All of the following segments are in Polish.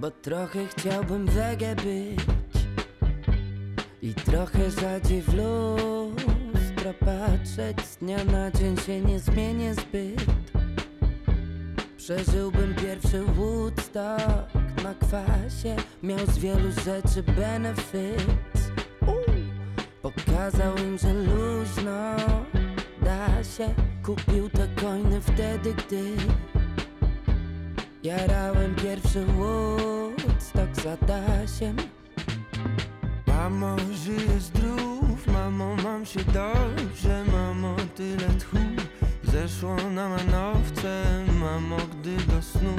Bo trochę chciałbym wege być I trochę rzadziej w lustro patrzeć Z dnia na dzień się nie zmienię zbyt. Przeżyłbym pierwszy Woodstock na kwasie Miał z wielu rzeczy benefit. Pokazał im, że luźno da się Kupił te coiny wtedy, gdy Jarałem pierwszy Woodstock za dasiem. Mamo, żyję zdrów, mamo, mam się dobrze. Mamo, tyle tchu zeszło na manowce. Mamo, gdy do snu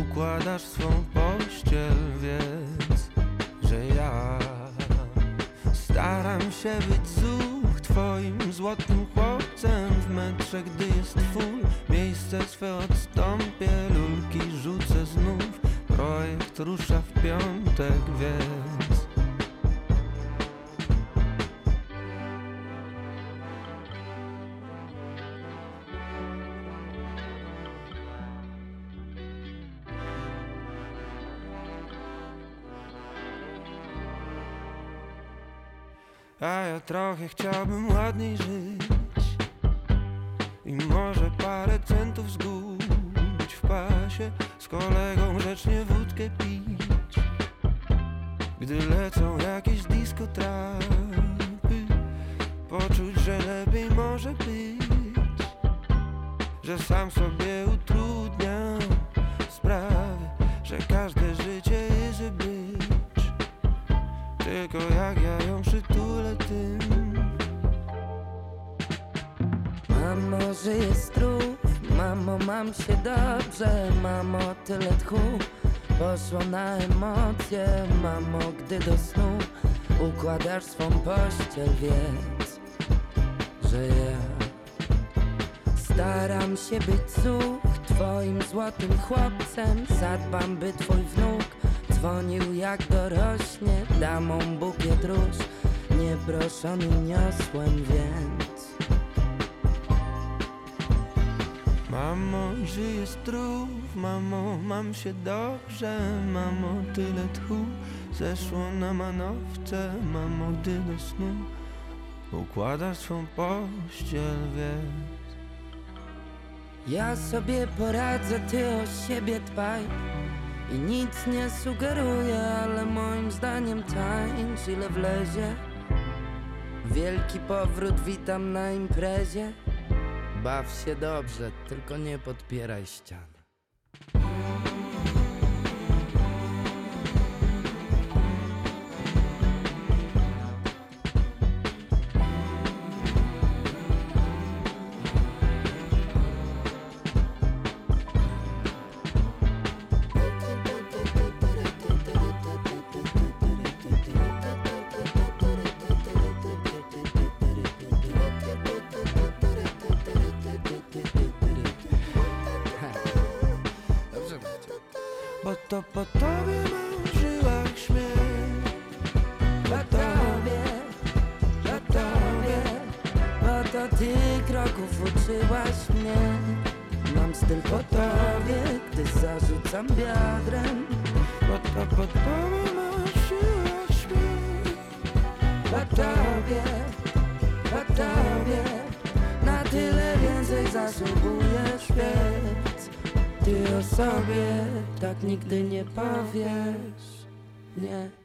układasz swą pościel Wiedz, że ja staram się być zuch Twoim złotym chłopcem. W metrze, gdy jest full Miejsce swe odstąpię, rusza w piątek, więc A ja trochę chciałbym ładniej żyć I może parę centów zgubić w pasie. Z kolegą wódkę pić Gdy lecą jakieś disco trapy Poczuć, że lepiej może być Że sam sobie utrudniam sprawę Że każde życie jest być. Tylko jak ja ją przytulę tym. Mamo, żyję zdrów, mamo, mam się dobrze. Mamo, tyle tchu poszło na emocje Mamo, gdy do snu układasz swą pościel Wiedz, że ja staram się być zuch Twoim złotym chłopcem Zadbam, by twój wnuk dzwonił jak dorośnie. Damą bukiet róż nieproszony niosłem, więc. Mamo, żyję zdrów, mamo, mam się dobrze Mamo, tyle tchu zeszło na manowce. Mamo, gdy do snu układasz swą pościel, więc Ja sobie poradzę, ty o siebie dbaj. I nic nie sugeruję, ale moim zdaniem tańcz ile wlezie. Wielki powrót witam na imprezie. Baw się dobrze, tylko nie podpieraj ścian To ty kroków uczyłaś mnie. Mam styl po tobie, gdy zarzucam biodrem Bo to po tobie w żyłach śmiech Po tobie, po tobie. Na tyle więcej zasługujesz, wiedz Ty o sobie tak nigdy nie powiesz. Nie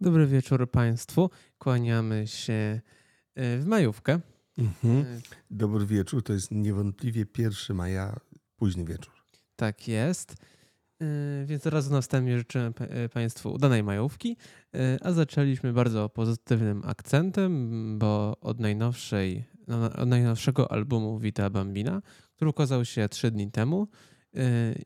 Dobry wieczór Państwu. Kłaniamy się e, w majówkę. Mhm. E, Dobry wieczór, to jest niewątpliwie 1 maja, późny wieczór. Tak jest. E, Więc od razu na wstępie e, Państwu udanej majówki. A zaczęliśmy bardzo pozytywnym akcentem, bo od, najnowszej, no, od najnowszego albumu Vita Bambina, który ukazał się trzy dni temu.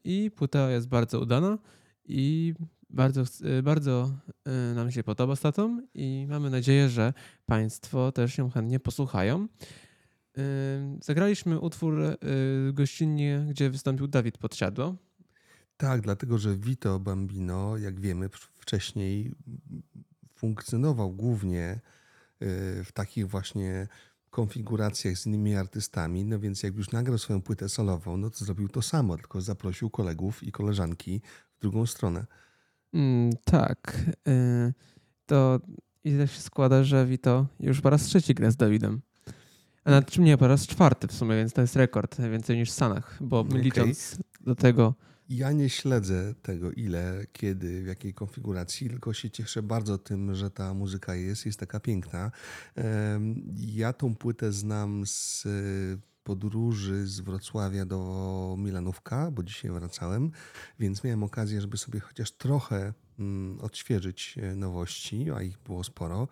I płyta jest bardzo udana i bardzo, e, bardzo e, nam się podoba z tatą i mamy nadzieję, że Państwo też ją chętnie posłuchają. E, Zagraliśmy utwór gościnnie, gdzie wystąpił Dawid Podsiadło. Tak, dlatego że Vito Bambino, jak wiemy, wcześniej funkcjonował głównie y, w takich właśnie konfiguracjach z innymi artystami, no więc jak już nagrał swoją płytę solową, no to zrobił to samo, tylko zaprosił kolegów i koleżanki w drugą stronę. Mm, tak. Y, to i tak się składa, że Vito już po raz trzeci gra z Dawidem. A nawet czym nie, po raz czwarty w sumie, więc to jest rekord, więcej niż w Stanach, bo Okej. licząc do tego Ja nie śledzę tego ile, kiedy, w jakiej konfiguracji, tylko się cieszę bardzo tym, że ta muzyka jest, jest taka piękna. Ja tą płytę znam z podróży z Wrocławia do Milanówka, bo dzisiaj wracałem, więc miałem okazję, żeby sobie chociaż trochę mm, odświeżyć e, nowości, a ich było sporo.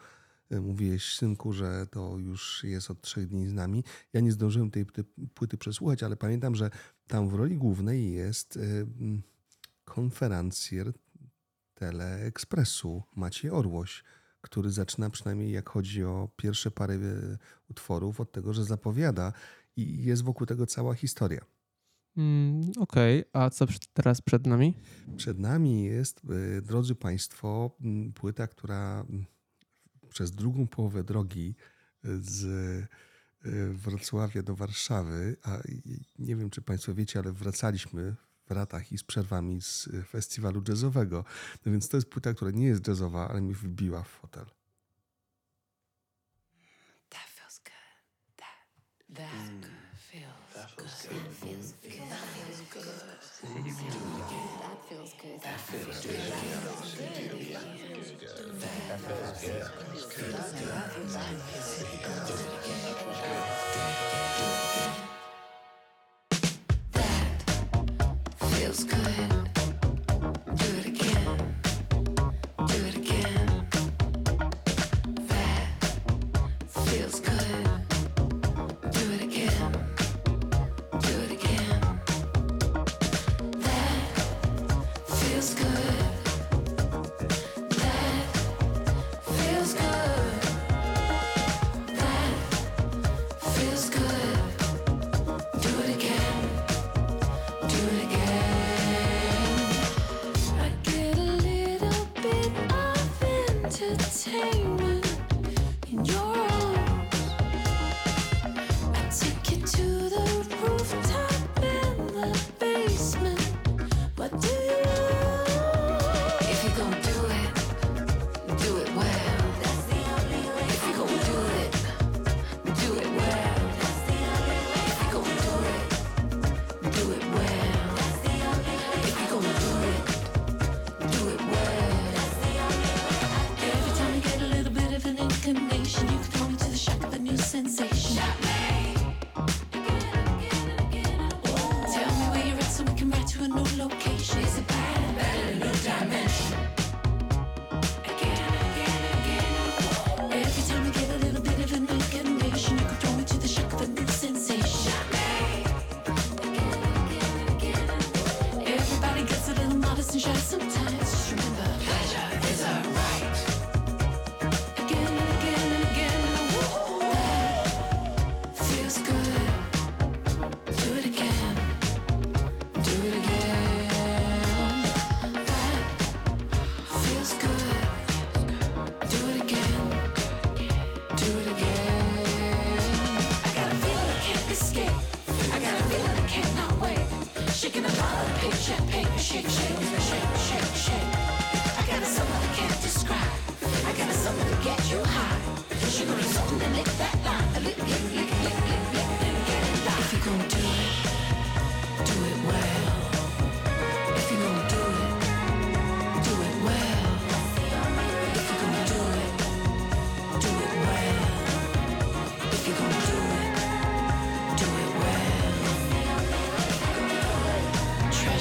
E, Mówiłeś, synku, że to już jest od trzech dni z nami. Ja nie zdążyłem tej płyty przesłuchać, ale pamiętam, że tam w roli głównej jest y, mm, konferencjer Teleekspresu Maciej Orłoś, który zaczyna przynajmniej jak chodzi o pierwsze parę utworów od tego, że zapowiada i jest wokół tego cała historia. Mm, Okej, a co teraz przed nami? Przed nami jest, y, drodzy Państwo, mm, płyta, która mm, przez drugą połowę drogi y, z y, Wrocławia do Warszawy, a nie wiem, czy Państwo wiecie, ale wracaliśmy w ratach i z przerwami z festiwalu jazzowego. No więc to jest płyta, która nie jest jazzowa, ale mi wbiła w fotel. That feels good. That feels good. that feels good. That feels good. That feels good. That feels good. That feels good. That feels good. That feels good. That feels good. That feels good. That feels good.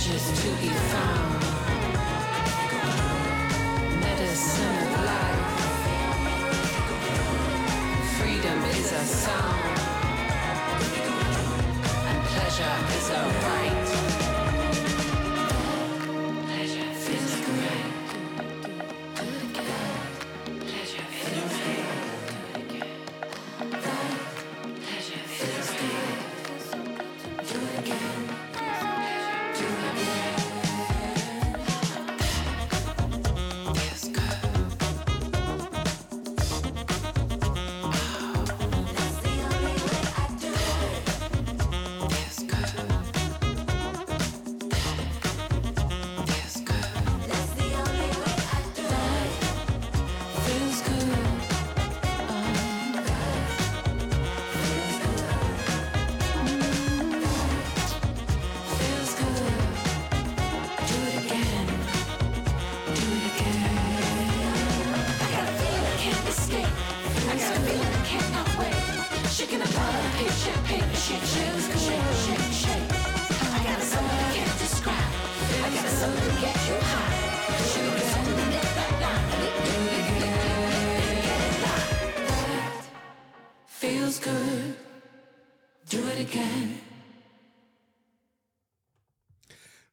Treasures to be found. Medicine of life. Freedom is a sound.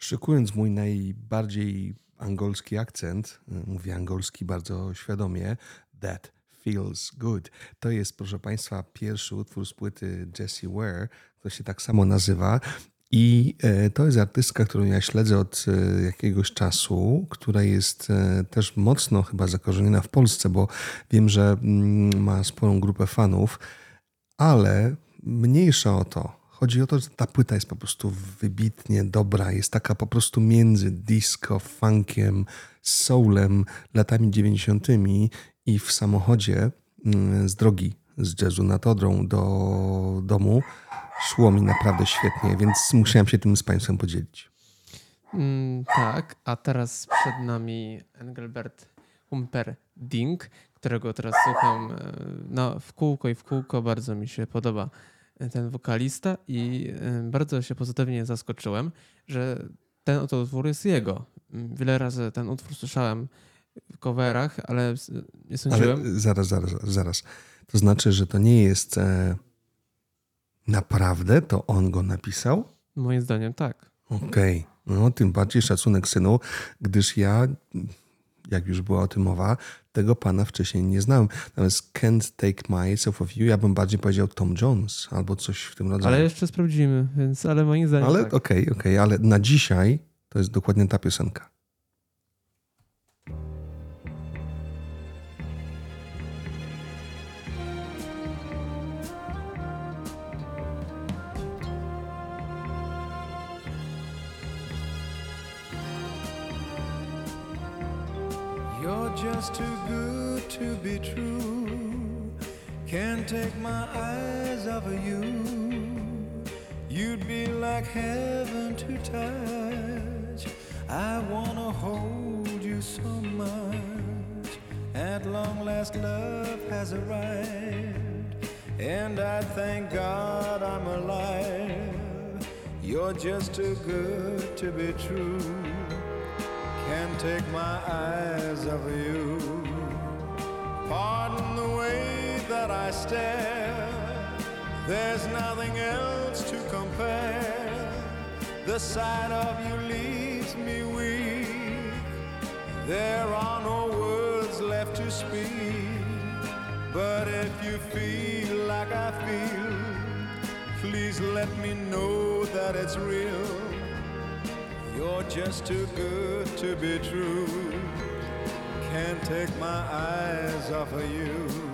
Szykując mój najbardziej angolski akcent, y, mówię angolski bardzo świadomie, that feels good. To jest, proszę Państwa, pierwszy utwór z płyty Jessie Ware, to się tak samo nazywa. I e, to jest artystka, którą ja śledzę od e, jakiegoś czasu, która jest e, też mocno chyba zakorzeniona w Polsce, bo wiem, że mm, ma sporą grupę fanów, ale mniejsza o to. Chodzi o to, że ta płyta jest po prostu wybitnie dobra. Jest taka po prostu między disco, funkiem, soulem, latami 90. i w samochodzie mm, z drogi z jazzu nad Odrą do domu szło mi naprawdę świetnie, więc musiałem się tym z Państwem podzielić. Mm, tak, a teraz przed nami Engelbert Humperdinck, którego teraz słucham e, no, w kółko i w kółko. Bardzo mi się podoba ten wokalista i e, bardzo się pozytywnie zaskoczyłem, że ten oto utwór jest jego. Mm, Wiele razy ten utwór słyszałem w coverach, ale nie sądziłem. Ale zaraz, zaraz, zaraz. To znaczy, że to nie jest e, naprawdę to on go napisał? Moim zdaniem tak. Okej, no tym bardziej szacunek synu, gdyż ja, jak już była o tym mowa, tego pana wcześniej nie znałem. Natomiast Can't Take My of You, ja bym bardziej powiedział Tom Jones albo coś w tym rodzaju. Ale jeszcze sprawdzimy, więc ale moim zdaniem Ale tak. okej, okej, ale na dzisiaj to jest dokładnie ta piosenka. You're too good to be true. Can't take my eyes off of you. You'd be like heaven to touch. I wanna hold you so much. At long last, love has arrived, and I thank God I'm alive. You're just too good to be true. Take my eyes off of you. Pardon the way that I stare. There's nothing else to compare. The sight of you leaves me weak. There are no words left to speak. But if you feel like I feel, please let me know that it's real. You're just too good to be true. Can't take my eyes off of you.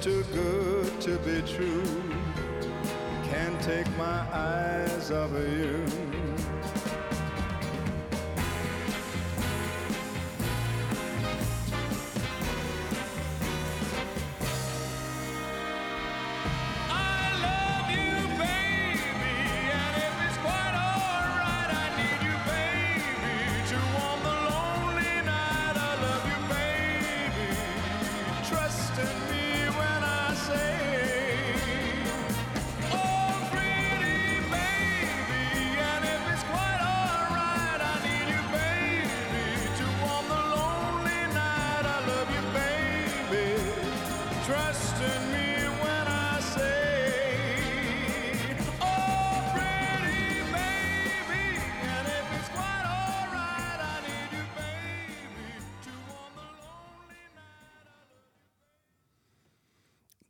Too good to be true. Can't take my eyes off of you.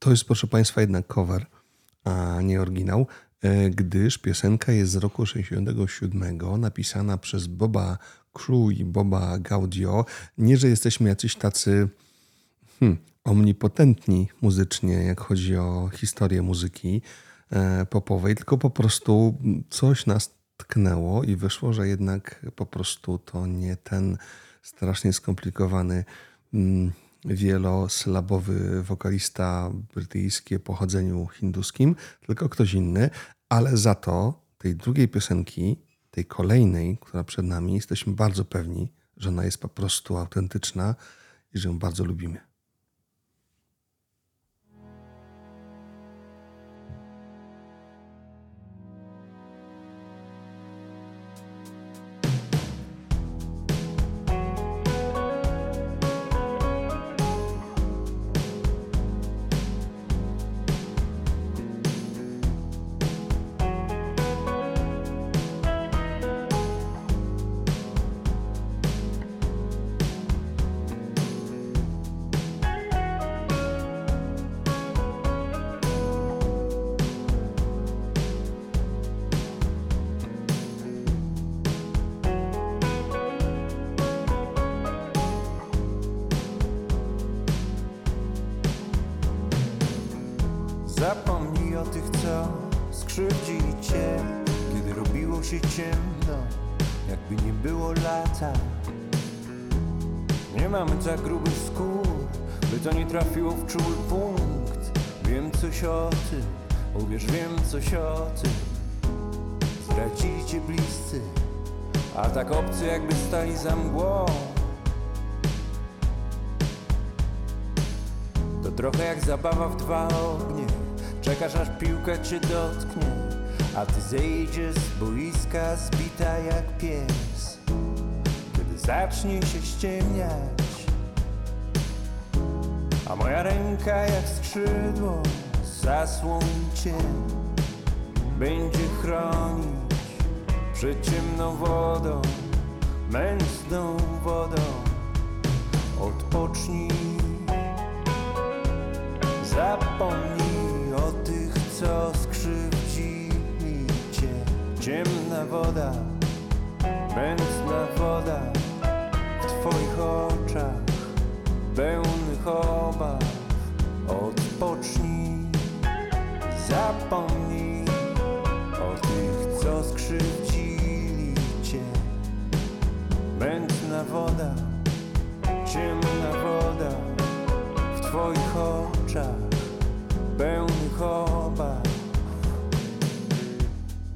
To jest, proszę Państwa, jednak cover, a nie oryginał, e, gdyż piosenka jest z roku 67, napisana przez Boba Crew i Boba Gaudio. Nie, że jesteśmy jacyś tacy hmm, omnipotentni muzycznie, jak chodzi o historię muzyki e, popowej, tylko po prostu coś nas tknęło i wyszło, że jednak po prostu to nie ten strasznie skomplikowany, mm, wielosylabowy wokalista brytyjski o pochodzeniu hinduskim, tylko ktoś inny, ale za to tej drugiej piosenki, tej kolejnej, która przed nami, jesteśmy bardzo pewni, że ona jest po prostu autentyczna i że ją bardzo lubimy. Mamy tak grubych skór, by to nie trafiło w czuły punkt. Wiem coś o tym, uwierz, wiem coś o tym. Zdradzili cię bliscy, a tak obcy jakby stali za mgłą. To trochę jak zabawa w dwa ognie. Czekasz aż piłka cię dotknie A ty zejdziesz z boiska zbita jak pies. Kiedy zacznie się ściemniać moja ręka jak skrzydło zasłoni cię Będzie chronić przed ciemną wodą Mętną wodą. Odpocznij Zapomnij o tych, co skrzywdzili cię. Ciemna woda, mętna woda W twoich oczach, pełnych obaw Odpocznij, zapomnij o tych, co skrzywdzili cię. Mętna woda, ciemna woda w twoich oczach pełnych obaw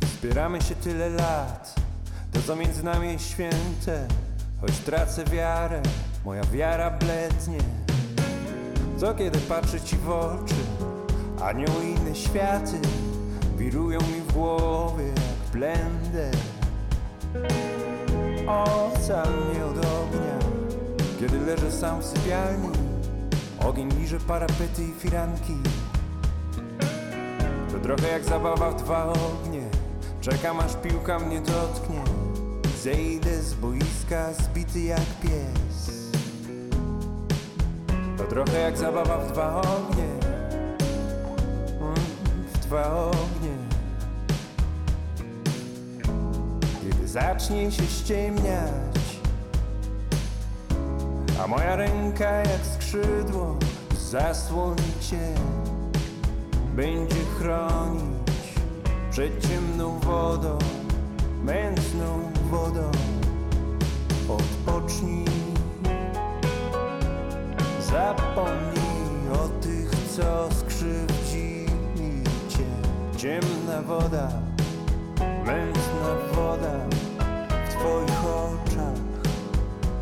Wspieramy się tyle lat To co między nami jest święte. Choć tracę wiarę Moja wiara blednie Co kiedy patrzę ci w oczy Anioły i inne światy Wirują mi w głowie jak blender Ocal mnie od ognia Kiedy leżę sam w sypialni. Ogień liże parapety i firanki. To trochę jak zabawa w dwa ognie. Czekam aż piłka mnie dotknie. Zejdę z boiska zbity jak pies. To trochę jak zabawa w dwa ognie. Mm, W dwa ognie. Kiedy zacznie się ściemniać a moja ręka jak skrzydło zasłoni cię Będzie chronić przed ciemną wodą Mętną wodą. Odpocznij Zapomnij o tych, co skrzywdzili cię. Ciemna woda, mętna woda W twoich oczach.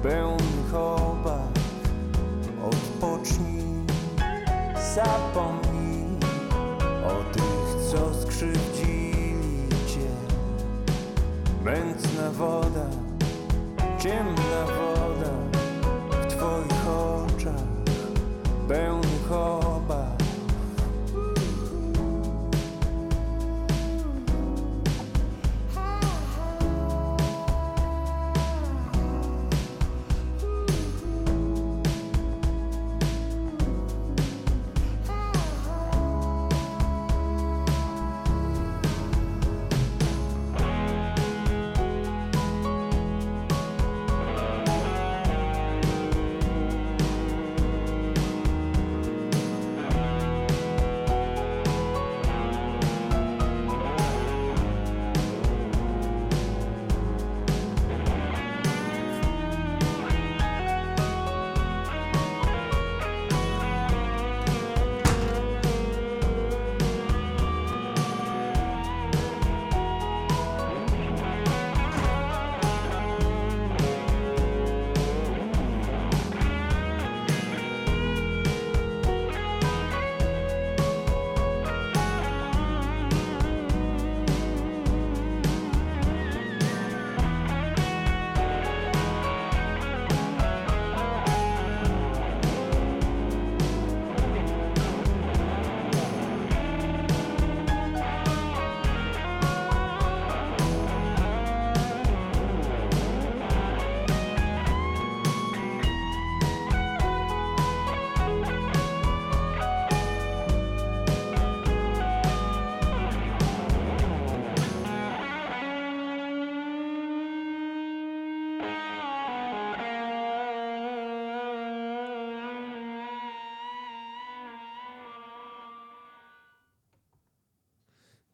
Pełnych obaw Odpocznij, zapomnij o tych, co skrzywdzili cię. Mętna woda, ciemna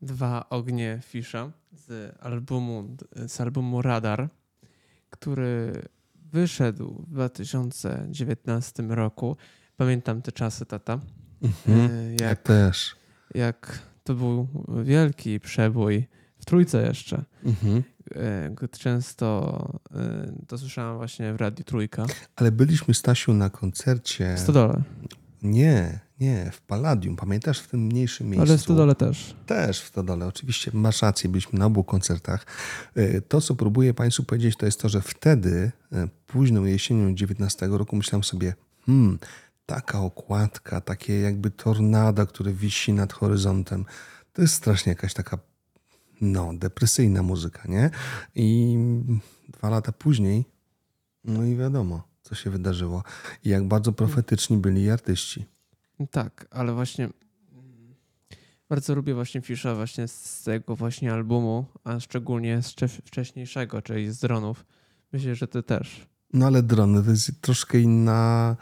Dwa ognie Fisza z albumu, z albumu Radar, który wyszedł w 2019 roku. Pamiętam te czasy, tata. Mhm. E, Ja Jak, też. jak to był wielki przebój w trójce jeszcze. Mhm. E, Często e, to słyszałem właśnie w Radiu Trójka. Ale byliśmy, Stasiu, na koncercie. Stodole. Nie, nie, w Palladium. Pamiętasz w tym mniejszym miejscu? Ale w Stodole też. Też w Stodole, oczywiście. Masz rację, byliśmy na obu koncertach. Y, To, co próbuję Państwu powiedzieć, to jest to, że wtedy, y, późną jesienią 19 roku, myślałem sobie, hmm, taka okładka, takie jakby tornado, które wisi nad horyzontem. To jest strasznie jakaś taka, no, depresyjna muzyka, nie? I dwa lata później, no i wiadomo, co się wydarzyło. I jak bardzo profetyczni byli artyści. Tak, ale właśnie mm, bardzo lubię właśnie Fisza właśnie z tego właśnie albumu, a szczególnie z wcze- wcześniejszego, czyli z Dronów. Myślę, że ty też. No ale drony to jest troszkę inna,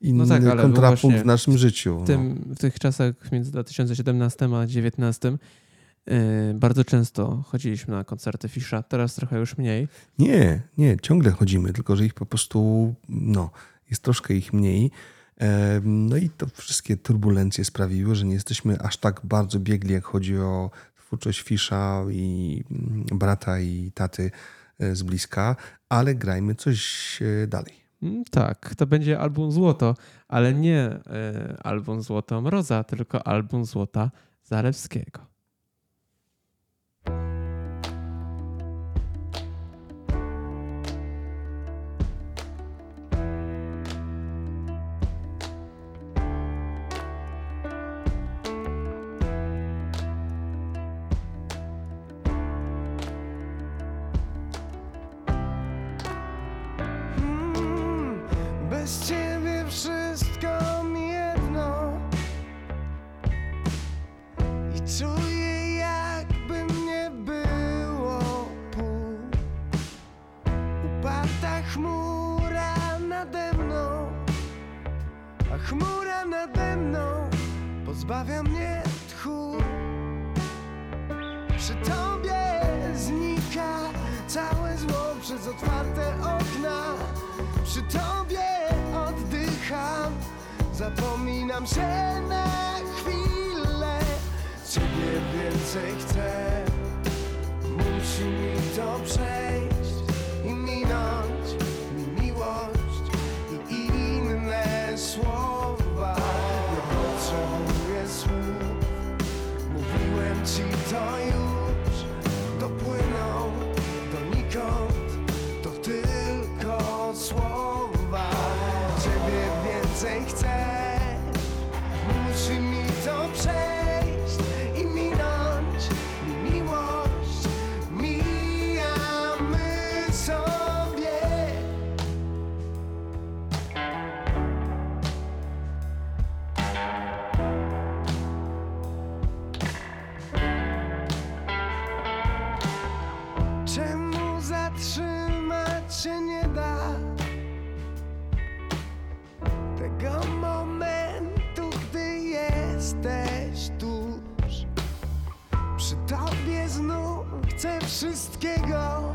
inny No tak, kontrapunkt w naszym życiu. W, tym, w tych czasach między 2017 a 2019 yy, bardzo często chodziliśmy na koncerty Fisza, teraz trochę już mniej. Nie, nie, ciągle chodzimy, tylko że ich po prostu, no, jest troszkę ich mniej. No i to wszystkie turbulencje sprawiły, że nie jesteśmy aż tak bardzo biegli, jak chodzi o twórczość Fisza i mm, brata i taty e, z bliska, ale grajmy coś e, dalej. Mm, Tak, to będzie album Złoto, ale nie e, album Złoto Mroza, tylko album Złota Zalewskiego. Bez Zapominam Przy tobie znów chcę wszystkiego.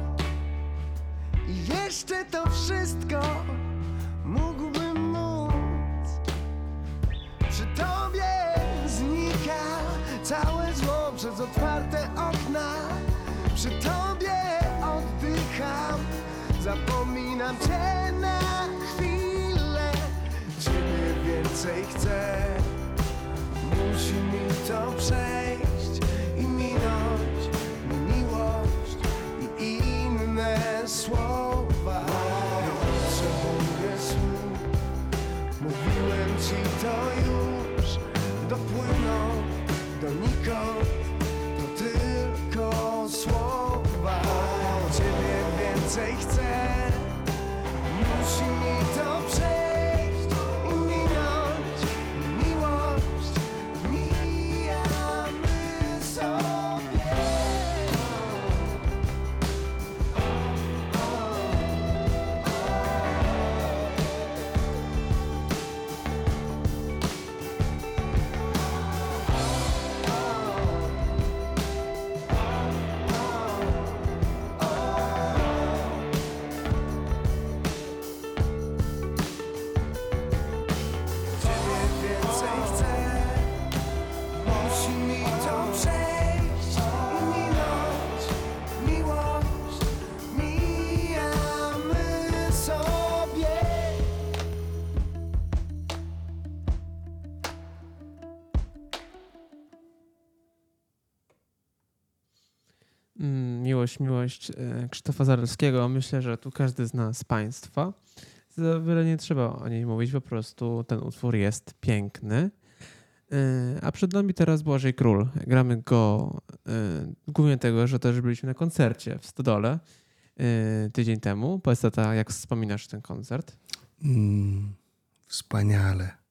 I jeszcze to wszystko mógłbym móc. Przy tobie znika całe zło przez otwarte okna. Przy tobie oddycham Zapominam cię na chwilę. Ciebie więcej chcę Musi mi to przejść słowa. Nie potrzebuję słów. Mówiłem ci to już. Dopłyną donikąd To tylko słowa. Ciebie więcej chcę. Musi mi to przejść miłość, miłość e, Krzysztofa Zarelskiego. Myślę, że tu każdy z nas, Państwa, za wiele nie trzeba o niej mówić, po prostu ten utwór jest piękny. E, A przed nami teraz Błażej Król. Gramy go e, głównie tego, że też byliśmy na koncercie w Stodole tydzień temu. Powiedz jak wspominasz ten koncert? Mm, wspaniale.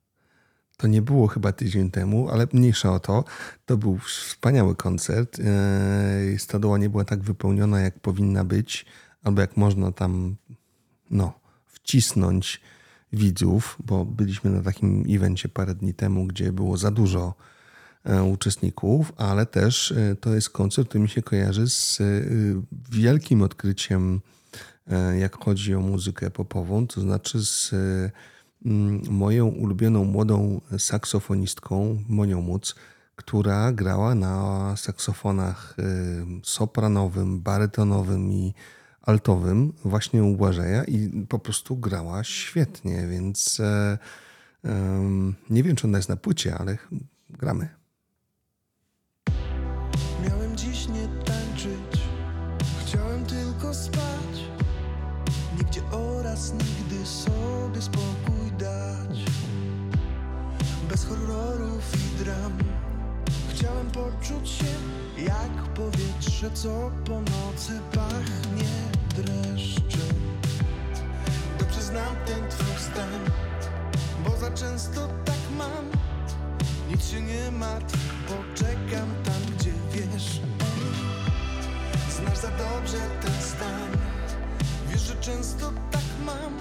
To nie było chyba tydzień temu, ale mniejsza o to. To był wspaniały koncert. Eee, Stodoła nie była tak wypełniona, jak powinna być, albo jak można tam no, wcisnąć widzów, bo byliśmy na takim evencie parę dni temu, gdzie było za dużo e, uczestników, ale też e, to jest koncert, który mi się kojarzy z e, wielkim odkryciem, jak chodzi o muzykę popową, to znaczy z moją ulubioną młodą saksofonistką Monią Muc, która grała na saksofonach e, sopranowym, barytonowym i altowym właśnie u Błażeja i po prostu grała świetnie, więc e, nie wiem, czy ona jest na płycie, ale gramy. Powietrze, co po nocy pachnie dreszczem. Dobrze znam ten twój stan, bo za często tak mam. Nic się nie martw, poczekam tam, gdzie wiesz Znasz za dobrze ten stan Wiesz, że często tak mam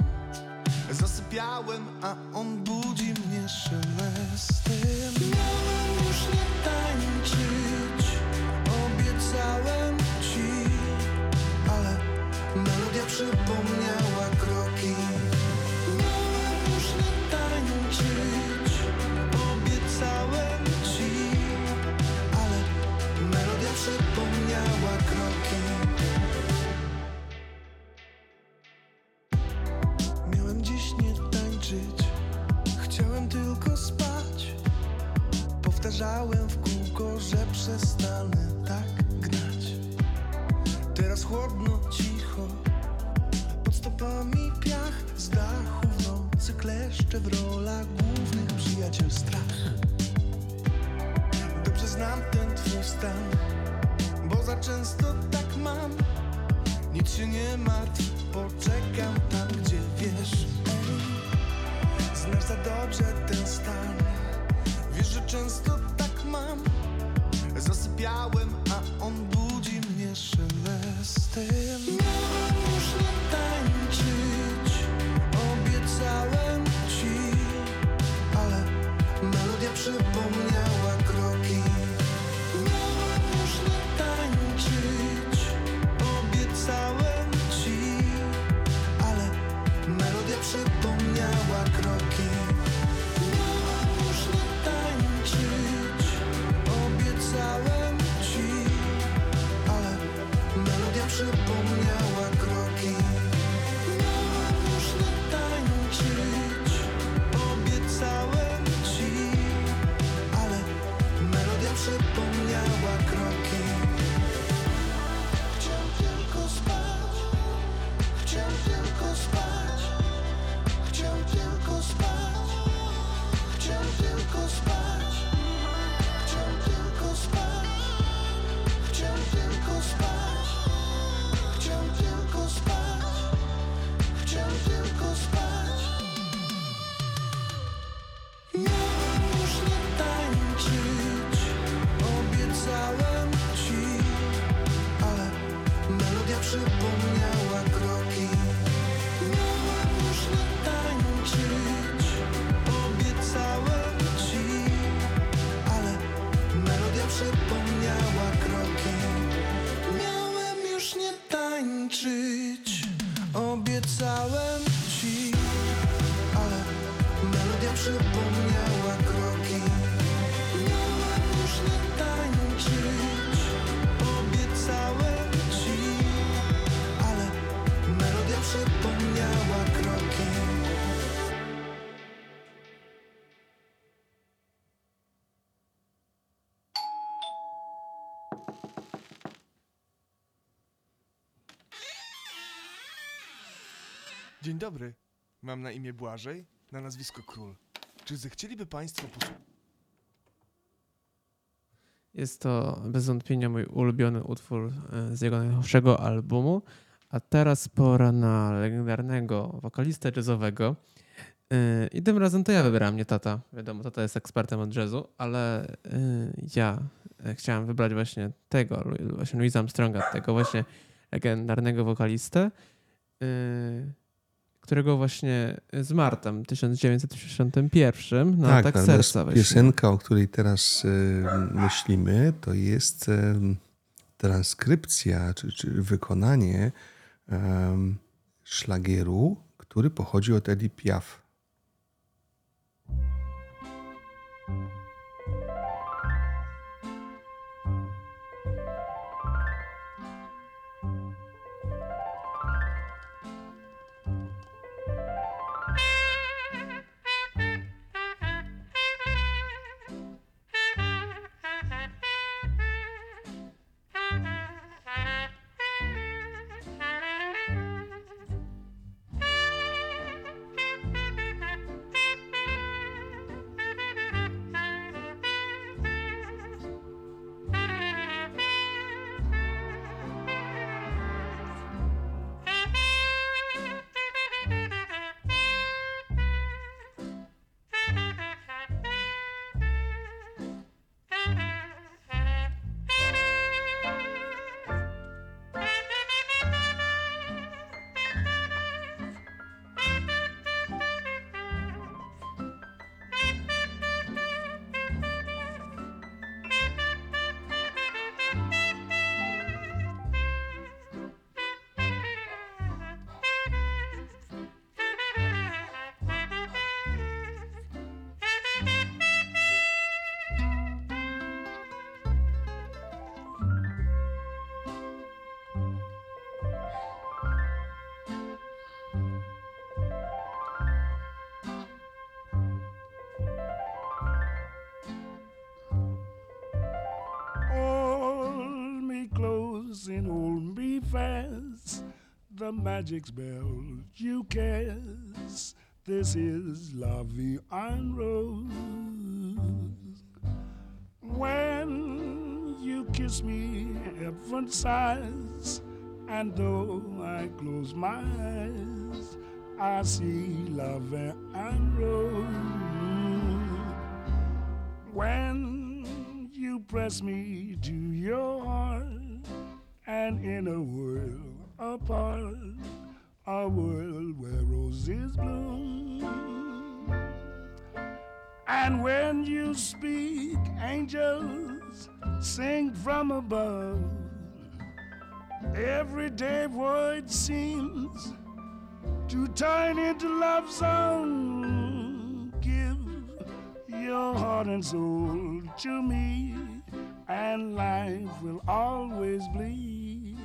Zasypiałem, a on budzi mnie szelestem Miałem już nie tańczyć Dzień dobry. Mam na imię Błażej, na nazwisko Król. Czy zechcieliby Państwo posłuchać? Jest to bez wątpienia mój ulubiony utwór e, z jego najnowszego albumu. A teraz pora na legendarnego wokalistę jazzowego. E, I tym razem to ja wybrałem, nie tata. Wiadomo, tata jest ekspertem od jazzu, ale e, ja chciałem wybrać właśnie tego, właśnie Louisa Armstronga, tego właśnie legendarnego wokalistę, którego właśnie zmarł tam w 1961 na atak natomiast serca. właśnie. piosenka, o której teraz y, myślimy, to jest transkrypcja, czy, czy wykonanie em, szlagieru, który pochodzi od Edith Piaf. Vie en Rose. When you kiss me, heaven sighs. And though I close my eyes, I see La and Rose. When you press me to your heart, and in a world apart, a world where roses bloom. And when you speak, angels sing from above. Everyday word seems to turn into love song. Give your heart and soul to me, and life will always be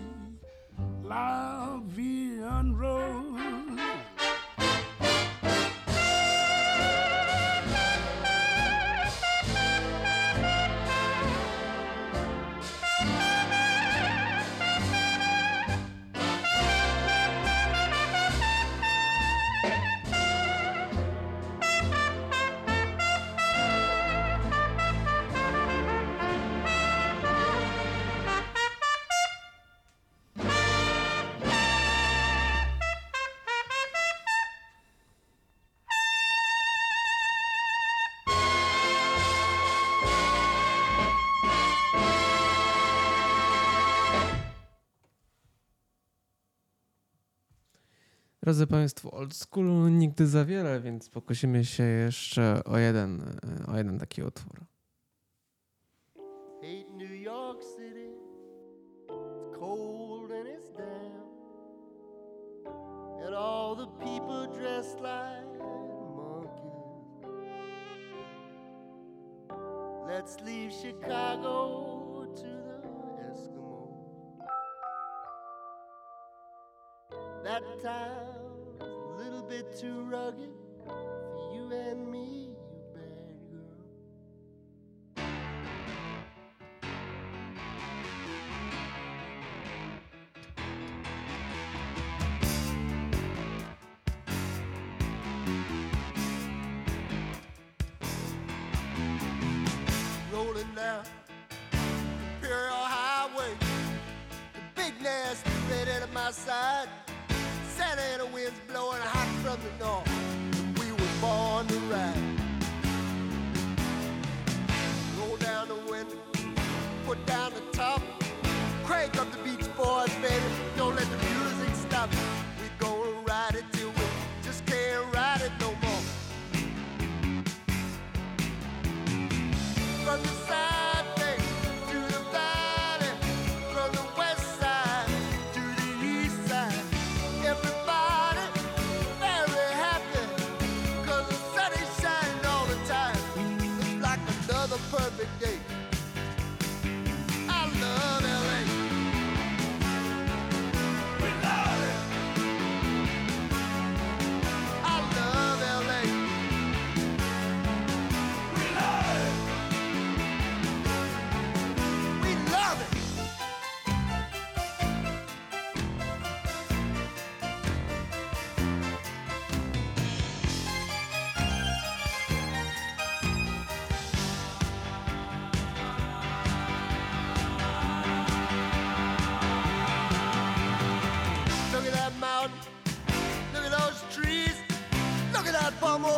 La Vie en. Drodzy Państwo, old schoolu nigdy za wiele, więc pokusimy się jeszcze o jeden, e, o jeden taki utwór. Hate New York City. It's cold and it's damp. And all the people dressed like monkeys. Let's leave Chicago That town's a little bit too rugged for you and me,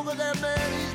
with that man.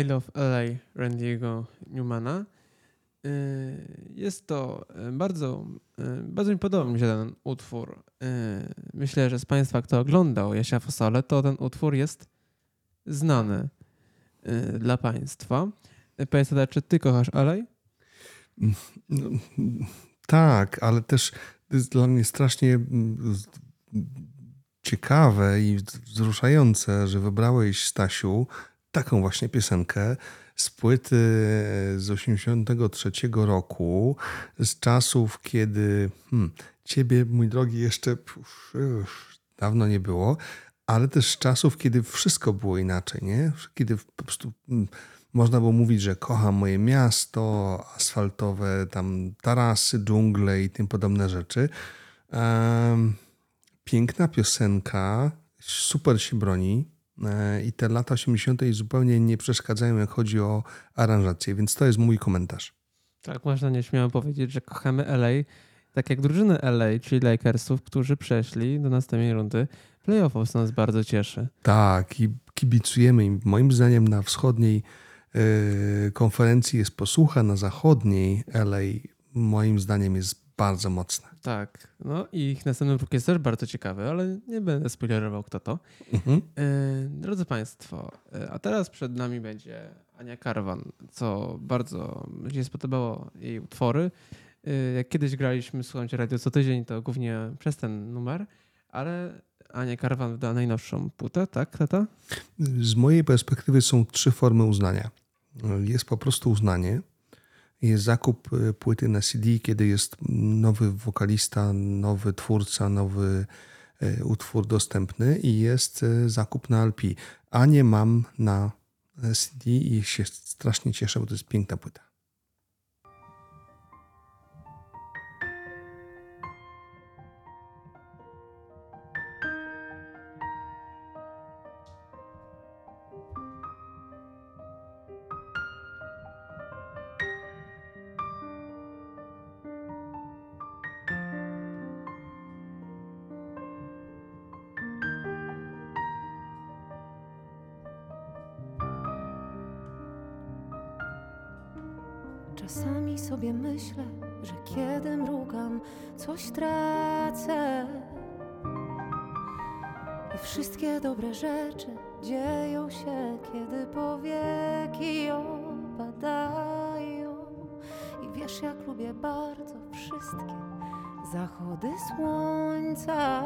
I Love LA Randy'ego Newmana. Y, Jest to y, bardzo, y, bardzo mi podoba mi się ten utwór. Myślę, że z Państwa, kto oglądał Jasia Fosole, to ten utwór jest znany dla Państwa. Ada, czy Ty kochasz LA? No, tak, ale też jest dla mnie strasznie mm, ciekawe i wzruszające, że wybrałeś, Stasiu, taką właśnie piosenkę z płyty z 83 roku, z czasów, kiedy hmm, ciebie, mój drogi, jeszcze pff, dawno nie było, ale też z czasów, kiedy wszystko było inaczej, nie? Kiedy po prostu mm, można było mówić, że kocham moje miasto, asfaltowe tam tarasy, dżungle i tym podobne rzeczy. Piękna piosenka, super się broni e, i te lata 80. zupełnie nie przeszkadzają, jak chodzi o aranżację, więc to jest mój komentarz. Tak, można nieśmiało powiedzieć, że kochamy LA, tak jak drużyny LA, czyli Lakersów, którzy przeszli do następnej rundy playoffów, co nas bardzo cieszy. Tak, i kibicujemy im. Moim zdaniem na wschodniej e, konferencji jest posłucha, na zachodniej LA moim zdaniem jest bardzo mocna. Tak, no i ich następny próg jest też bardzo ciekawy, ale nie będę spoilerował kto to. Mhm. E, Drodzy Państwo, e, a teraz przed nami będzie Ania Karwan, co bardzo mi się spodobało jej utwory. E, Jak kiedyś graliśmy, słuchajcie, radio co tydzień, to głównie przez ten numer, ale Ania Karwan wyda najnowszą płytę, tak, tata? Z mojej perspektywy są trzy formy uznania. Jest po prostu uznanie, zakup y, płyty na CD, kiedy jest nowy wokalista, nowy twórca, nowy y, utwór dostępny i jest y, zakup na LP. A nie mam na CD i się strasznie cieszę, bo to jest piękna płyta. Czasami sobie myślę, że kiedy mrugam, coś tracę. I wszystkie dobre rzeczy dzieją się, kiedy powieki opadają. I wiesz, jak lubię bardzo wszystkie zachody słońca.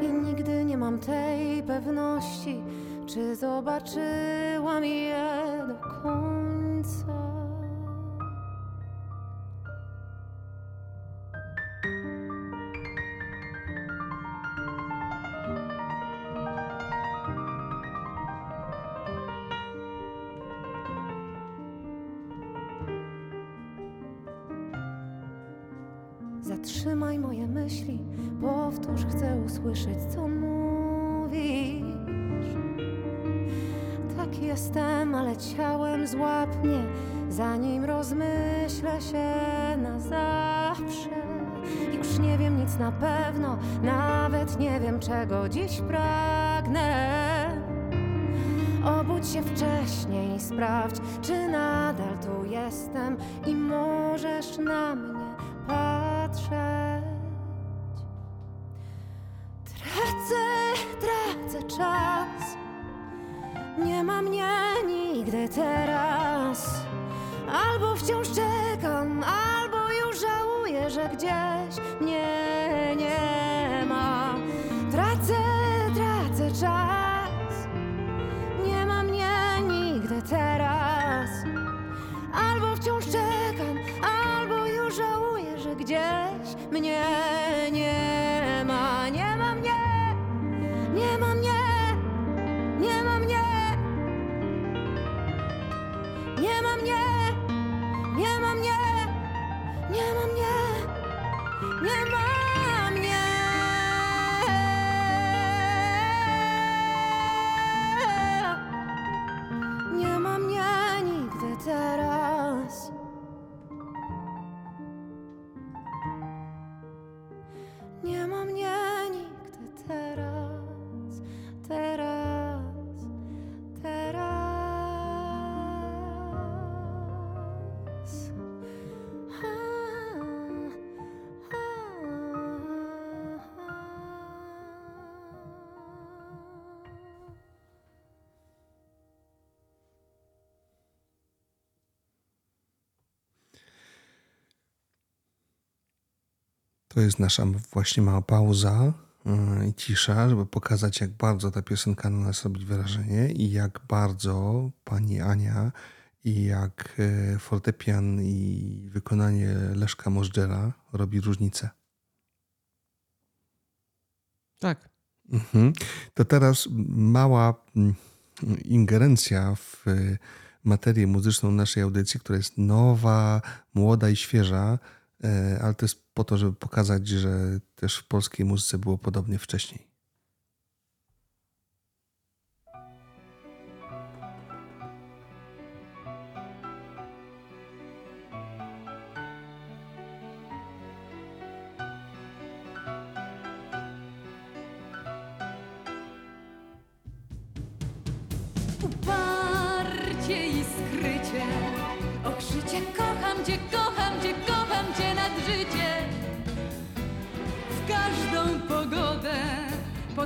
I nigdy nie mam tej pewności, czy zobaczyłam je Albo wciąż czekam, albo już żałuję, że gdzieś mnie To jest nasza właśnie mała pauza yy, i cisza, żeby pokazać, jak bardzo ta piosenka na nas robi wrażenie i jak bardzo pani Ania i jak e, fortepian i wykonanie Leszka Możdżera robi różnicę. Tak. Mhm. To teraz mała mm, ingerencja w y, materię muzyczną naszej audycji, która jest nowa, młoda i świeża, ale to jest po to, żeby pokazać, że też w polskiej muzyce było podobnie wcześniej.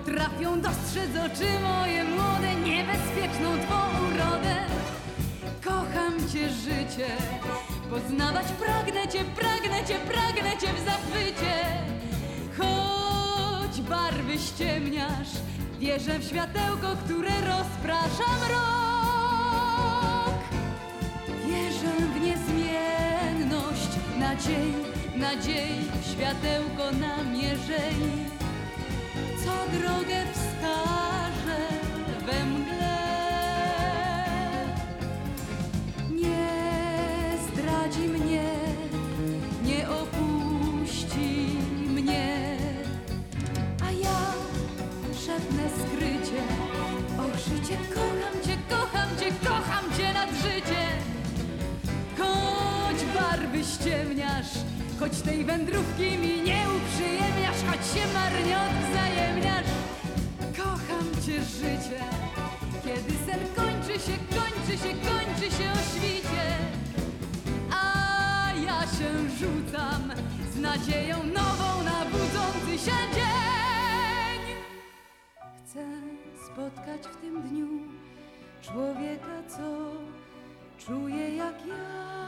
Potrafią dostrzec oczy moje młode Niebezpieczną twą urodę. Kocham cię życie Poznawać pragnę cię, pragnę cię, pragnę cię w zachwycie. Choć barwy ściemniasz Wierzę w światełko, które rozprasza mrok. Wierzę w niezmienność nadziei, nadziei Światełko namierzei Co drogę wskaże we mgle. Nie zdradzi mnie, nie opuści mnie. A ja szepnę skrycie O życie, kocham cię, kocham cię, kocham cię nad życie. Choć barwy ściemniasz Choć tej wędrówki mi nie uprzyjemniasz Choć się marnie odwzajemniasz. Kocham cię życie Kiedy sen kończy się, kończy się, kończy się o świcie. A ja się rzucam Z nadzieją nową na budzący się dzień. Chcę spotkać w tym dniu Człowieka, co czuje jak ja.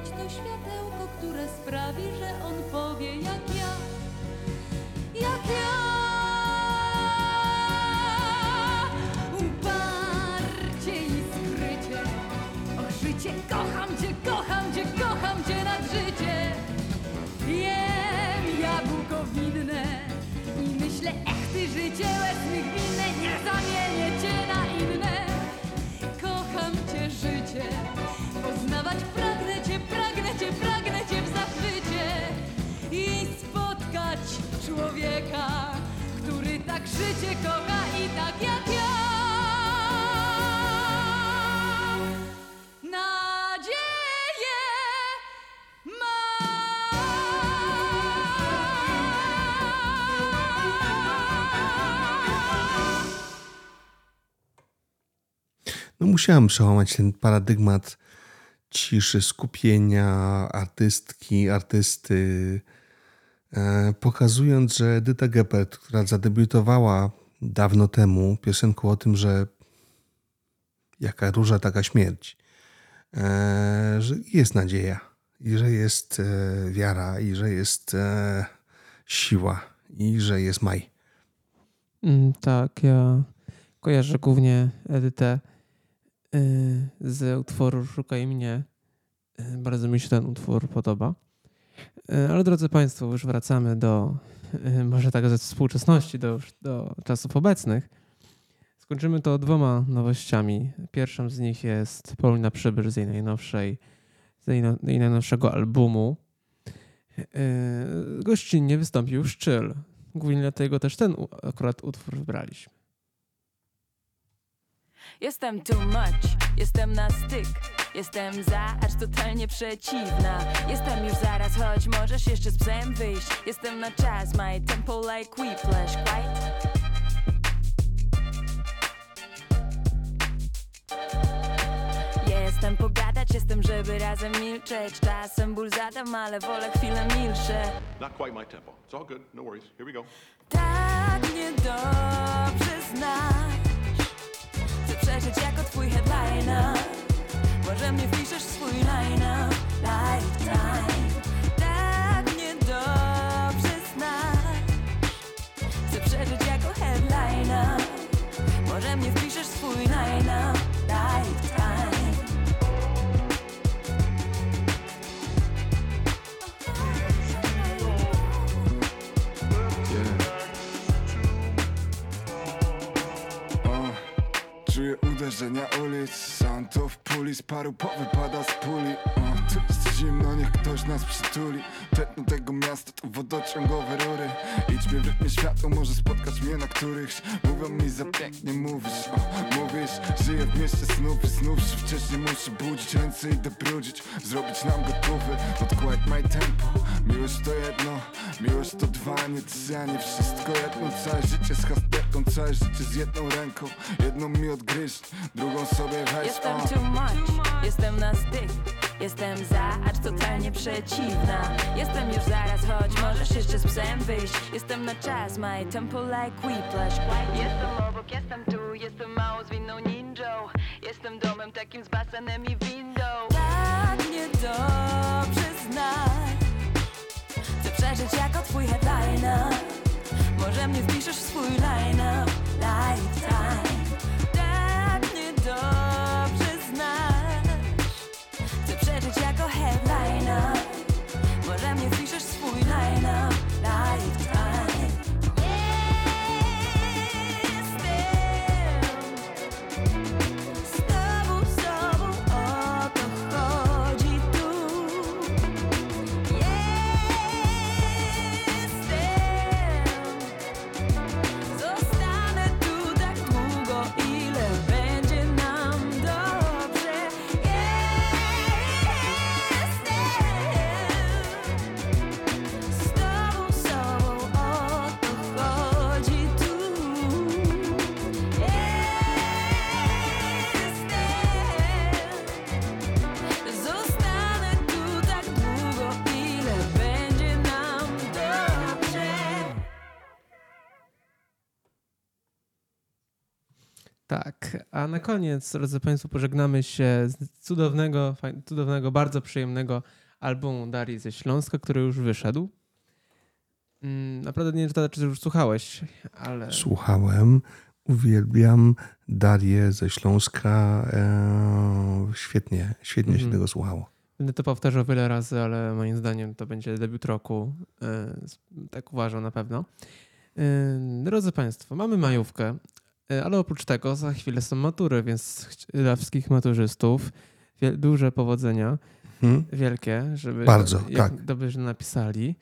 To światełko, które sprawi, że on powie jak ja, jak ja. Uparcie i skrycie, och życie, kocham cię, kocham cię, kocham cię nad życie. Jem jabłko winne i myślę, ech ty życie łez człowieka, który tak życie kocha i tak jak ja. No musiałem przełamać ten paradygmat ciszy, skupienia artystki, artysty, pokazując, że Edyta Geppert, która zadebiutowała dawno temu piosenką o tym, że jaka róża, taka śmierć, e, że jest nadzieja i że jest e, wiara i że jest e, siła i że jest maj. Mm, tak, ja kojarzę głównie Edytę z utworu Szukaj mnie. Bardzo mi się ten utwór podoba. Y, Ale drodzy Państwo, już wracamy do, y, może tak ze współczesności, do, do czasów obecnych. Skończymy to dwoma nowościami. Pierwszą z nich jest Paulina Przybysz z jej najnowszej, z jej, no- najnowszego albumu. Y, Gościnnie wystąpił Szczyl. Głównie dlatego też ten akurat utwór wybraliśmy. Jestem too much, jestem na styk Jestem za, acz totalnie przeciwna Jestem już zaraz, choć możesz jeszcze z psem wyjść Jestem na czas, my tempo like whiplash, quite Jestem pogadać, jestem, żeby razem milczeć Czasem ból zadam, ale wolę chwilę milsze Not quite my tempo. It's all good. No worries. Here we go. Tak niedobrze znasz Chcę przeżyć jako twój headliner Może mnie wpiszesz w swój line Lifetime. Tak niedobrze znasz. Chcę przeżyć jako headliner. Może mnie wpiszesz w swój line Lifetime. O, Czuję uderzenia ulic Sam to w puli z paru powypada z puli jest zimno, niech ktoś nas przytuli. Tętno tego miasta to wodociągowe rury. Idźmy w rytmie światła, może spotkać mnie na którychś Mówią mi za pięknie mówisz. O, Mówisz, żyję w mieście snów i snów się Wcześniej muszę budzić. Ręce i dobrudzić Zrobić nam gotowy, odkładź my tempo. Miłość to jedno, miłość to dwa, nie trzy, a nie wszystko jedno. Całe życie z hasterką, całe życie z jedną ręką. Jedną mi odgryźć, drugą sobie weź. Jestem o. too much, jestem na styk Jestem za, acz totalnie przeciwna. Jestem już zaraz, choć możesz jeszcze z psem wyjść. Jestem na czas, my tempo like whiplash Jestem obok, jestem tu, jestem mało zwinną ninją. Jestem domem takim z basenem i windą. Tak niedobrze znasz. Chcę przeżyć jako twój headliner. Może mnie wpiszesz w swój line Lifetime Lifetime a na koniec, drodzy Państwo, pożegnamy się z cudownego, cudownego, bardzo przyjemnego albumu Darii ze Śląska, który już wyszedł. Mm, Naprawdę nie wiem, czy czy już słuchałeś, ale Słuchałem, uwielbiam Darię ze Śląska. E, świetnie, świetnie się Mhm. tego słuchało. będę to powtarzał wiele razy, ale moim zdaniem to będzie debiut roku. y, Tak uważam na pewno. Y, Drodzy Państwo, mamy majówkę, ale oprócz tego za chwilę są matury, więc dla wszystkich maturzystów duże powodzenia. Mhm. wielkie, żeby Bardzo, jak tak. dobrze napisali.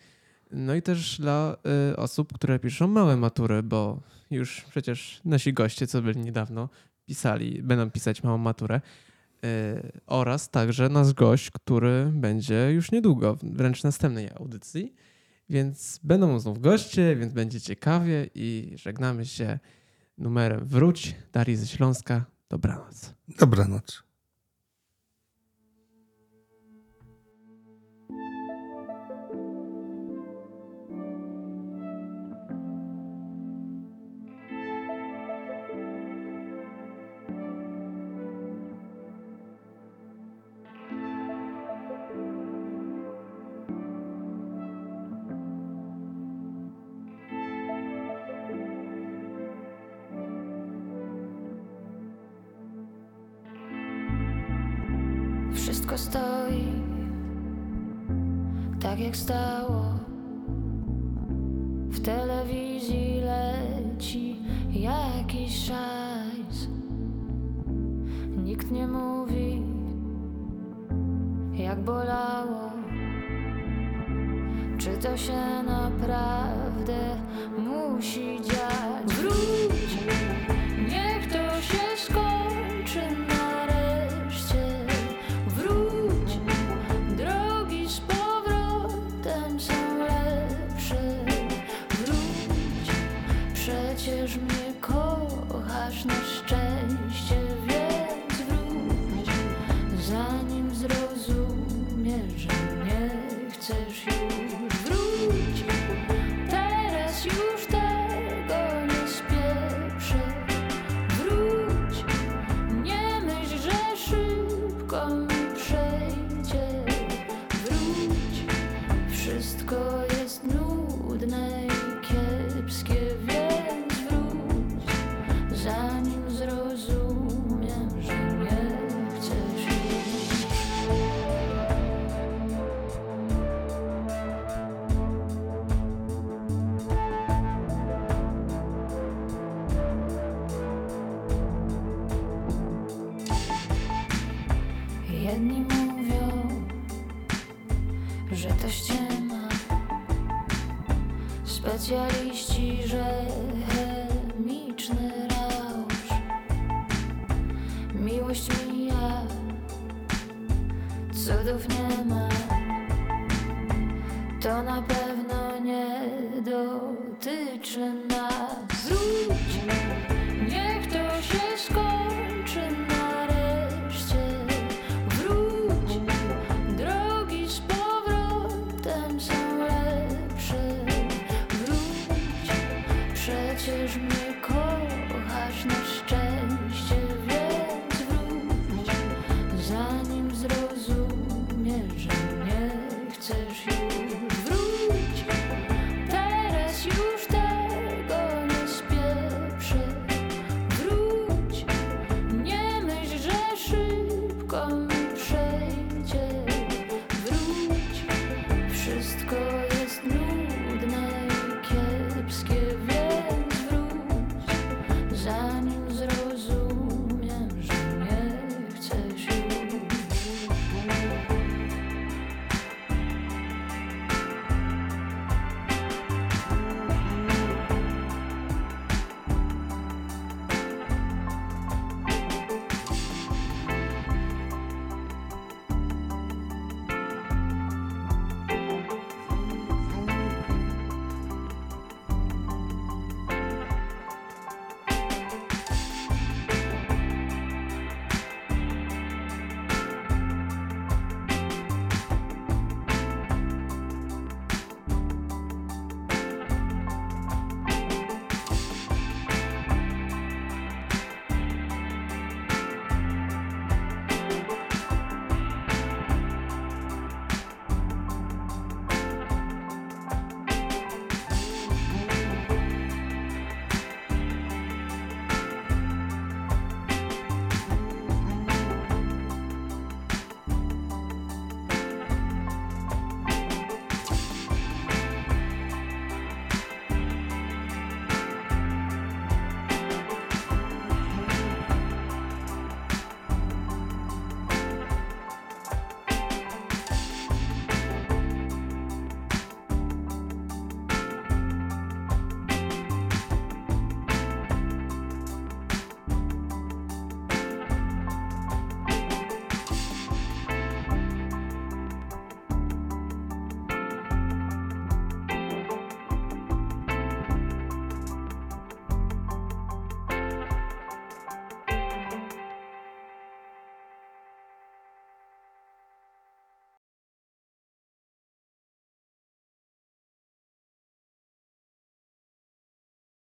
No i też dla y, osób, które piszą małe matury, bo już przecież nasi goście, co byli niedawno, pisali, będą pisać małą maturę. Y, oraz także nasz gość, który będzie już niedługo, wręcz w następnej audycji. Więc będą znów goście, więc będzie ciekawie i żegnamy się numerem Wróć, Darii ze Śląska. Dobranoc. Dobranoc.